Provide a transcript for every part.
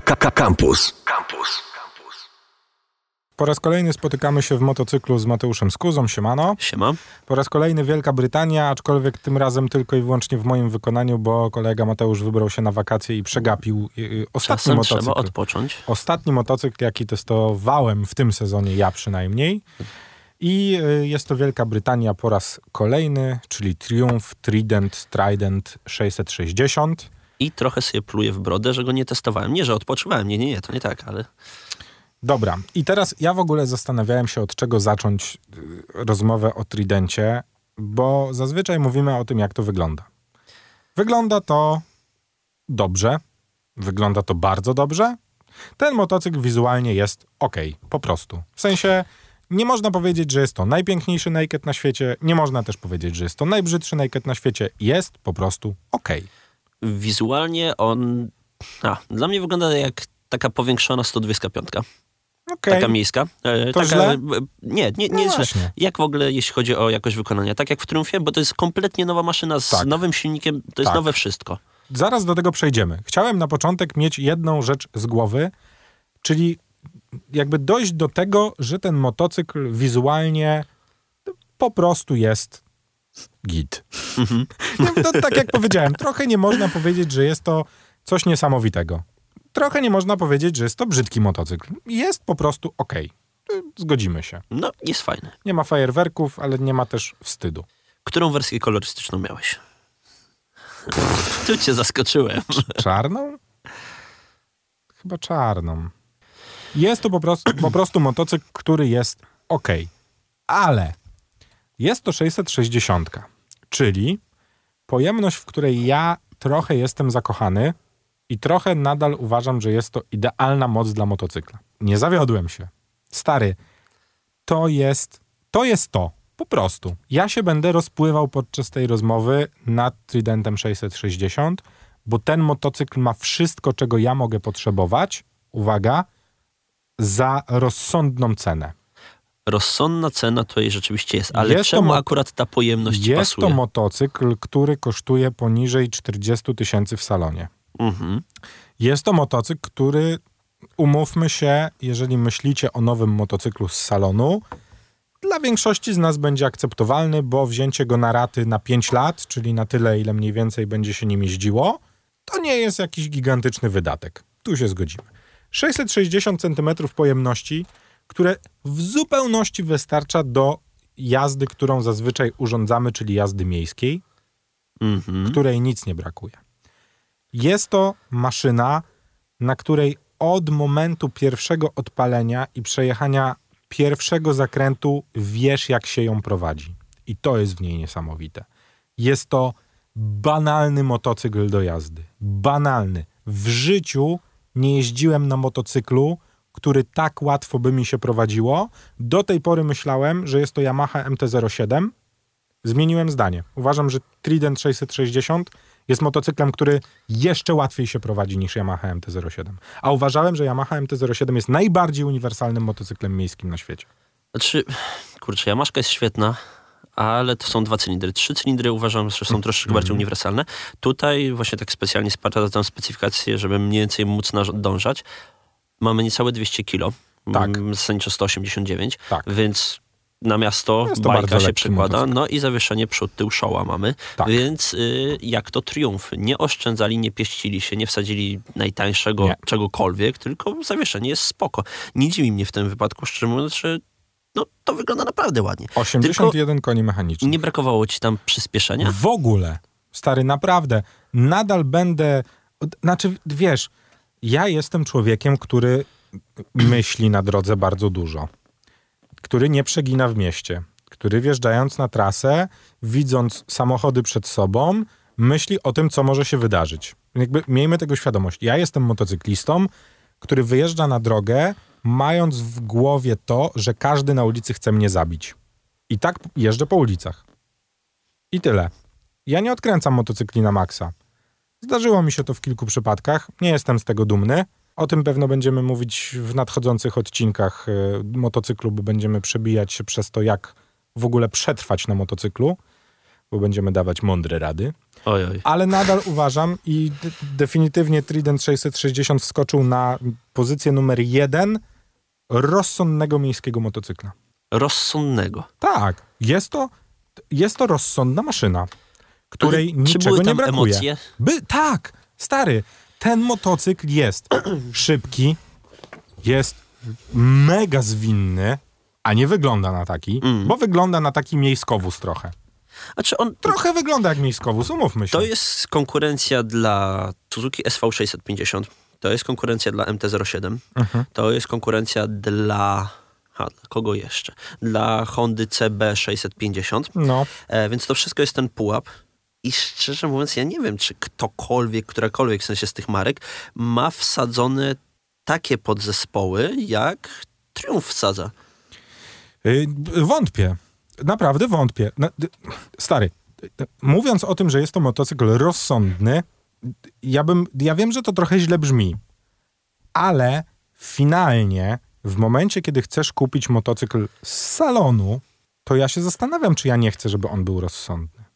Campus. Campus. Po raz kolejny spotykamy się w motocyklu z Mateuszem Skuzą, siemano. Siema. Po raz kolejny Wielka Brytania, aczkolwiek tym razem tylko i wyłącznie w moim wykonaniu, bo kolega Mateusz wybrał się na wakacje i przegapił y, y, ostatni Czasem motocykl. trzeba odpocząć. Ostatni motocykl, jaki testowałem w tym sezonie, ja przynajmniej. I y, jest to Wielka Brytania po raz kolejny, czyli Triumph Trident Trident 660. I trochę sobie pluję w brodę, że go nie testowałem. Nie, że odpoczywałem. Nie, nie, nie, to nie tak, ale Dobra, i teraz ja w ogóle zastanawiałem się, od czego zacząć y, rozmowę o Tridencie, bo zazwyczaj mówimy o tym, jak to wygląda. Wygląda to dobrze, wygląda to bardzo dobrze. Ten motocykl wizualnie jest ok, po prostu. W sensie nie można powiedzieć, że jest to najpiękniejszy naked na świecie, nie można też powiedzieć, że jest to najbrzydszy naked na świecie. Jest po prostu ok. Wizualnie on... A, dla mnie wygląda jak taka powiększona 125. Okej. Taka miejska. E, To taka, źle? e, Nie, nie, No nie jest źle. właśnie. Jak w ogóle, jeśli chodzi o jakość wykonania? Tak jak w Triumfie, bo to jest kompletnie nowa maszyna z Tak. nowym silnikiem, to jest Tak. nowe wszystko. Zaraz do tego przejdziemy. Chciałem na początek mieć jedną rzecz z głowy, czyli jakby dojść do tego, że ten motocykl wizualnie po prostu jest git. Nie, to, tak jak powiedziałem, trochę nie można powiedzieć, że jest to coś niesamowitego. Trochę nie można powiedzieć, że jest to brzydki motocykl. Jest po prostu ok. Zgodzimy się. No, jest fajny. Nie ma fajerwerków, ale nie ma też wstydu. Którą wersję kolorystyczną miałeś? tu cię zaskoczyłem. Czarną? Chyba czarną. Jest to po prostu, po prostu motocykl, który jest ok. Ale jest to 660, czyli pojemność, w której ja trochę jestem zakochany i trochę nadal uważam, że jest to idealna moc dla motocykla. Nie zawiodłem się. Stary, to jest to. Jest to. Po prostu. Ja się będę rozpływał podczas tej rozmowy nad Tridentem 660, bo ten motocykl ma wszystko, czego ja mogę potrzebować. Uwaga, za rozsądną cenę. Rozsądna cena jej rzeczywiście jest, ale Jest czemu akurat ta pojemność Jest pasuje? to motocykl, który kosztuje poniżej 40 tysięcy w salonie. Mhm. Jest to motocykl, który, umówmy się, jeżeli myślicie o nowym motocyklu z salonu, dla większości z nas będzie akceptowalny, bo wzięcie go na raty na 5 lat, czyli na tyle, ile mniej więcej będzie się nim jeździło, to nie jest jakiś gigantyczny wydatek. Tu się zgodzimy. 660 cm pojemności, które w zupełności wystarcza do jazdy, którą zazwyczaj urządzamy, czyli jazdy miejskiej Mhm. której nic nie brakuje. Jest to maszyna, na której od momentu pierwszego odpalenia i przejechania pierwszego zakrętu wiesz, jak się ją prowadzi. I to jest w niej niesamowite. Jest to banalny motocykl do jazdy. Banalny. W życiu nie jeździłem na motocyklu, który tak łatwo by mi się prowadziło. Do tej pory myślałem, że jest to Yamaha MT-07, zmieniłem zdanie. Uważam, że Trident 660 jest motocyklem, który jeszcze łatwiej się prowadzi niż Yamaha MT-07. A uważałem, że Yamaha MT-07 jest najbardziej uniwersalnym motocyklem miejskim na świecie. Znaczy, kurczę, Yamaszka jest świetna, ale to są dwa cylindry. Trzy cylindry uważam, że są troszeczkę bardziej uniwersalne. Tutaj właśnie tak specjalnie sprawdzam specyfikację, żeby mniej więcej móc nadążać. Mamy niecałe 200 kilo. Tak. Zasadniczo 189. Tak. Więc na miasto Jest to bajka się przekłada, motocykl. no i zawieszenie przód, tył, szoła mamy. Tak. Więc y, jak to triumf. Nie oszczędzali, nie pieścili się, nie wsadzili najtańszego Nie. czegokolwiek, tylko zawieszenie jest spoko. Nie dziwi mnie w tym wypadku, szczerze mówiąc, że no, to wygląda naprawdę ładnie. 81 koni mechanicznych. Nie brakowało ci tam przyspieszenia? W ogóle, stary, naprawdę, nadal będę. Znaczy, wiesz, ja jestem człowiekiem, który myśli na drodze bardzo dużo, który nie przegina w mieście, który wjeżdżając na trasę, widząc samochody przed sobą, myśli o tym, co może się wydarzyć. Jakby miejmy tego świadomość. Ja jestem motocyklistą, który wyjeżdża na drogę, mając w głowie to, że każdy na ulicy chce mnie zabić. I tak jeżdżę po ulicach. I tyle. Ja nie odkręcam motocykli na maksa. Zdarzyło mi się to w kilku przypadkach. Nie jestem z tego dumny. O tym pewno będziemy mówić w nadchodzących odcinkach e, motocyklu, bo będziemy przebijać się przez to, jak w ogóle przetrwać na motocyklu. bo będziemy dawać mądre rady. Oj, oj. Ale nadal uważam i definitywnie Trident 660 wskoczył na pozycję numer jeden rozsądnego miejskiego motocykla. Rozsądnego. Tak, jest to, jest to rozsądna maszyna, której Ale niczego były nie brakuje. emocje? By, tak, stary, ten motocykl jest szybki, jest mega zwinny, a nie wygląda na taki, Mm. bo wygląda na taki miejskowóz trochę. A czy on... Trochę wygląda jak miejskowóz, umówmy się. To jest konkurencja dla Suzuki SV650. To jest konkurencja dla MT-07. Mhm. To jest konkurencja dla... A, dla kogo jeszcze? Dla Hondy CB650. No, E, więc to wszystko jest ten pułap. I szczerze mówiąc, ja nie wiem, czy ktokolwiek, którakolwiek w sensie z tych marek ma wsadzone takie podzespoły, jak Triumph wsadza. y, wątpię. Naprawdę wątpię. Stary, mówiąc o tym, że jest to motocykl rozsądny, ja bym, ja wiem, że to trochę źle brzmi, ale finalnie w momencie, kiedy chcesz kupić motocykl z salonu, to ja się zastanawiam, czy ja nie chcę, żeby on był rozsądny.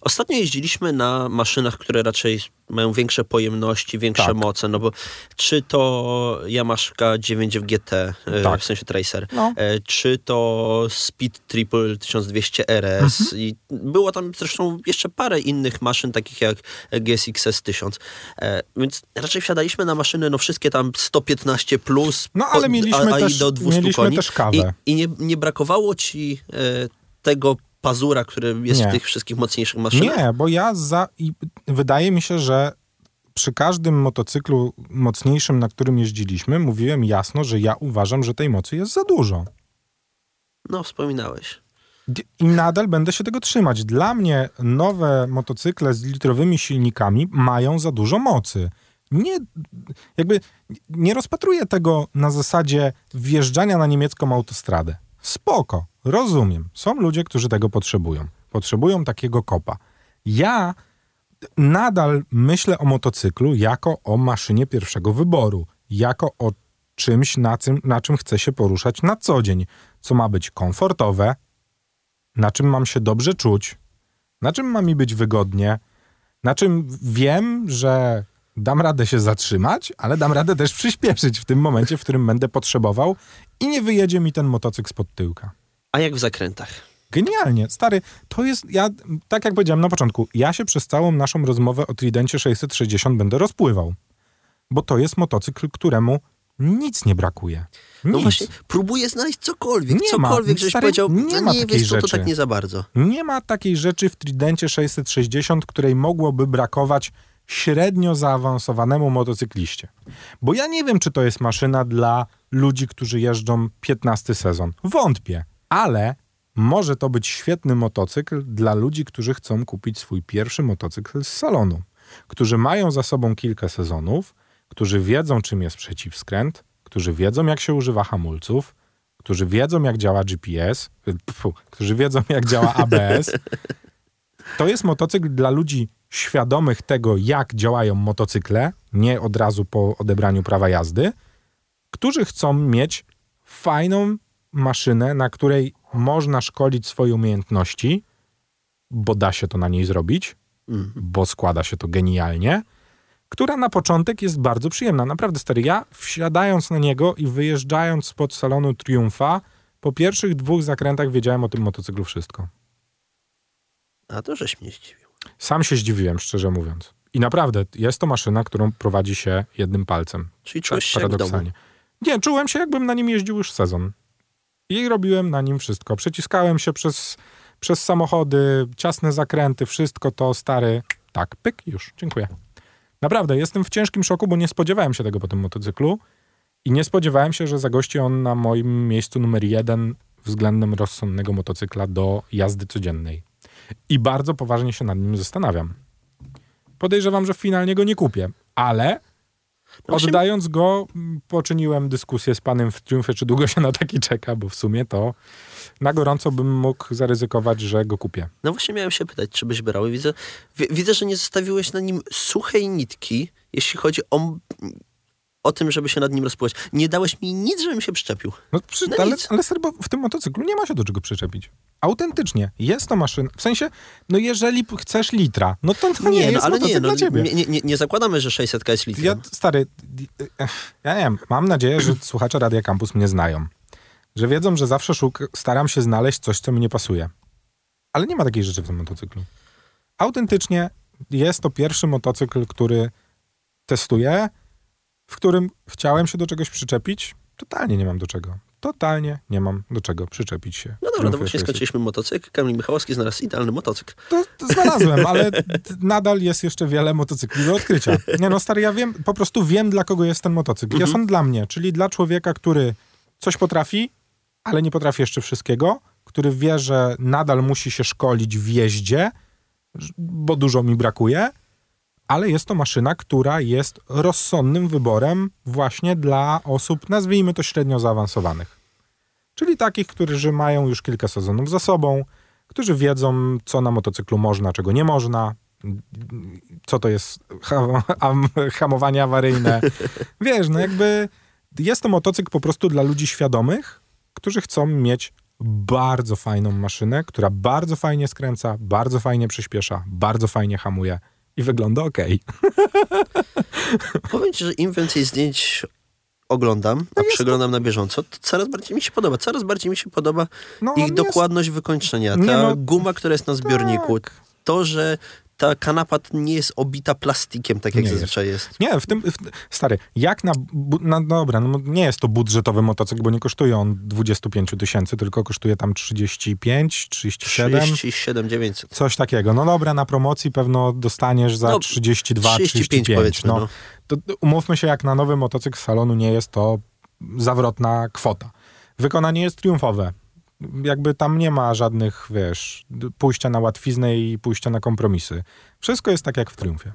Ostatnio jeździliśmy na maszynach, które raczej mają większe pojemności, większe Tak. moce, no bo czy to Yamaha 9 GT, e, Tak. w sensie Tracer, No. e, czy to Speed Triple 1200 RS Mhm. i było tam zresztą jeszcze parę innych maszyn, takich jak GSX S1000, e, więc raczej wsiadaliśmy na maszyny, no wszystkie tam 115 plus, No, ale mieliśmy a, a też- i do 200 mieliśmy koni też kawę. i, i nie, nie brakowało ci tego pazura, który jest Nie. w tych wszystkich mocniejszych maszynach? Nie, bo ja za. I wydaje mi się, że przy każdym motocyklu mocniejszym, na którym jeździliśmy, mówiłem jasno, że ja uważam, że tej mocy jest za dużo. No, wspominałeś. I nadal będę się tego trzymać. Dla mnie nowe motocykle z litrowymi silnikami mają za dużo mocy. Nie, jakby nie rozpatruję tego na zasadzie wjeżdżania na niemiecką autostradę. Spoko, rozumiem. Są ludzie, którzy tego potrzebują. Potrzebują takiego kopa. Ja nadal myślę o motocyklu jako o maszynie pierwszego wyboru, jako o czymś, na czym, na czym chcę się poruszać na co dzień, co ma być komfortowe, na czym mam się dobrze czuć, na czym ma mi być wygodnie, na czym wiem, że dam radę się zatrzymać, ale dam radę też przyspieszyć w tym momencie, w którym będę potrzebował i nie wyjedzie mi ten motocykl spod tyłka. A jak w zakrętach? Genialnie, stary, to jest, ja, tak jak powiedziałem na początku, ja się przez całą naszą rozmowę o Tridencie 660 będę rozpływał, bo to jest motocykl, któremu nic nie brakuje. Nic. No właśnie, próbuję znaleźć cokolwiek, Nie ma. cokolwiek, żeś Stary, powiedział, nie nie, ma nie takiej wiesz co, to rzeczy. tak nie za bardzo. Nie ma takiej rzeczy w Tridencie 660, której mogłoby brakować średnio zaawansowanemu motocykliście. Bo ja nie wiem, czy to jest maszyna dla ludzi, którzy jeżdżą 15 sezon. Wątpię, ale może to być świetny motocykl dla ludzi, którzy chcą kupić swój pierwszy motocykl z salonu, którzy mają za sobą kilka sezonów, którzy wiedzą, czym jest przeciwskręt, którzy wiedzą, jak się używa hamulców, którzy wiedzą, jak działa GPS, pfu, którzy wiedzą, jak działa ABS. To jest motocykl dla ludzi świadomych tego, jak działają motocykle, nie od razu po odebraniu prawa jazdy, którzy chcą mieć fajną maszynę, na której można szkolić swoje umiejętności, bo da się to na niej zrobić, Mhm. bo składa się to genialnie, która na początek jest bardzo przyjemna. Naprawdę, stary, ja wsiadając na niego i wyjeżdżając spod salonu Triumfa, po pierwszych dwóch zakrętach wiedziałem o tym motocyklu wszystko. A to żeś mnie zdziwił. Sam się zdziwiłem, szczerze mówiąc. I naprawdę, jest to maszyna, którą prowadzi się jednym palcem. Czyli Tak czułeś się w domu. paradoksalnie. Nie, czułem się, jakbym na nim jeździł już sezon. I robiłem na nim wszystko. Przeciskałem się przez, przez samochody, ciasne zakręty, wszystko to stary. Tak, pyk, już, dziękuję. Naprawdę, jestem w ciężkim szoku, bo nie spodziewałem się tego po tym motocyklu i nie spodziewałem się, że zagości on na moim miejscu numer jeden względem rozsądnego motocykla do jazdy codziennej. I bardzo poważnie się nad nim zastanawiam. Podejrzewam, że finalnie go nie kupię, ale No Oddając go, poczyniłem dyskusję z panem w Triumfie, czy długo się na taki czeka, bo w sumie to na gorąco bym mógł zaryzykować, że go kupię. No właśnie miałem się pytać, czy byś brał. Widzę, wi- widzę, że nie zostawiłeś na nim suchej nitki, jeśli chodzi o o tym, żeby się nad nim rozpływać. Nie dałeś mi nic, żebym się przyczepił. No, przy, No ale, ale serio, bo w tym motocyklu nie ma się do czego przyczepić. Autentycznie. Jest to maszyna. W sensie, no jeżeli chcesz litra, no to, to nie, no, jest ale nie, no, dla ciebie. nie, nie, nie zakładamy, że 600 jest litrem. Ja, stary, ech, ja nie wiem, mam nadzieję, że słuchacze Radia Campus mnie znają. Że wiedzą, że zawsze szuk staram się znaleźć coś, co mi nie pasuje. Ale nie ma takiej rzeczy w tym motocyklu. Autentycznie jest to pierwszy motocykl, który testuję, w którym chciałem się do czegoś przyczepić. Totalnie nie mam do czego. Totalnie nie mam do czego przyczepić się. No dobra, Triumphie właśnie 600. skończyliśmy motocykl. Kamil Michałowski znalazł idealny motocykl. To, to znalazłem, ale nadal jest jeszcze wiele motocykli do odkrycia. Nie no, stary, ja wiem, po prostu wiem, dla kogo jest ten motocykl. Jest on dla mnie, czyli dla człowieka, który coś potrafi, ale nie potrafi jeszcze wszystkiego, który wie, że nadal musi się szkolić w jeździe, bo dużo mi brakuje, ale jest to maszyna, która jest rozsądnym wyborem właśnie dla osób, nazwijmy to średnio zaawansowanych. Czyli takich, którzy mają już kilka sezonów za sobą, którzy wiedzą, co na motocyklu można, czego nie można, co to jest ha- am- hamowanie awaryjne. Wiesz, no jakby jest to motocykl po prostu dla ludzi świadomych, którzy chcą mieć bardzo fajną maszynę, która bardzo fajnie skręca, bardzo fajnie przyspiesza, bardzo fajnie hamuje i wygląda ok. Powiem ci, że im więcej zdjęć oglądam, a No jest przeglądam na bieżąco, to coraz bardziej mi się podoba. Coraz bardziej mi się podoba No, ich jest- dokładność wykończenia. Ta no, guma, która jest na zbiorniku. tak. To, że ta kanapa nie jest obita plastikiem, tak jak Nie zazwyczaj jest. Nie, w tym, w, stary, jak na, na, dobra, no nie jest to budżetowy motocykl, bo nie kosztuje on 25 tysięcy, tylko kosztuje tam 35, 37, 37 900. coś takiego. No dobra, na promocji pewno dostaniesz za No, 32, 35 35. powiedzmy, no. no. To, to umówmy się, jak na nowy motocykl z salonu nie jest to zawrotna kwota. Wykonanie jest triumfowe. Jakby tam nie ma żadnych, wiesz, pójścia na łatwiznę i pójścia na kompromisy. Wszystko jest tak jak w triumfie.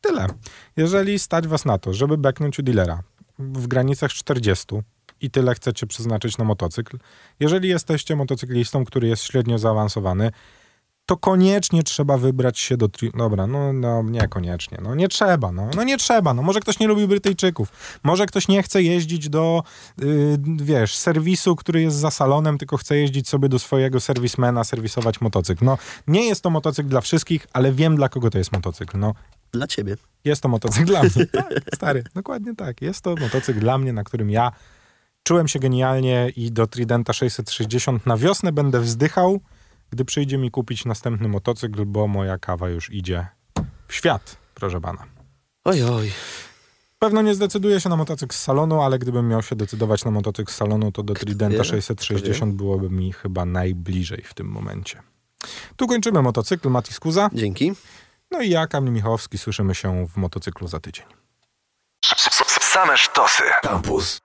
Tyle. Jeżeli stać was na to, żeby beknąć u dealera w granicach 40 i tyle chcecie przeznaczyć na motocykl, jeżeli jesteście motocyklistą, który jest średnio zaawansowany, to koniecznie trzeba wybrać się do... Tri- Dobra, no, no nie koniecznie. No nie trzeba, no. no nie trzeba. No może ktoś nie lubi Brytyjczyków. Może ktoś nie chce jeździć do, yy, wiesz, serwisu, który jest za salonem, tylko chce jeździć sobie do swojego serwismena, serwisować motocykl. No nie jest to motocykl dla wszystkich, ale wiem dla kogo to jest motocykl. No Dla ciebie. jest to motocykl dla mnie. Tak, stary, dokładnie tak. Jest to motocykl dla mnie, na którym ja czułem się genialnie i do Tridenta 660 na wiosnę będę wzdychał, gdy przyjdzie mi kupić następny motocykl, bo moja kawa już idzie w świat, proszę pana. Oj, oj. Pewno nie zdecyduję się na motocykl z salonu, ale gdybym miał się decydować na motocykl z salonu, to do Tridenta wie? 660 byłoby mi chyba najbliżej w tym momencie. Tu kończymy motocykl, Mati Skuza. Dzięki. No i ja, Kamil Michałowski, słyszymy się w motocyklu za tydzień. Same sztosy. Campus.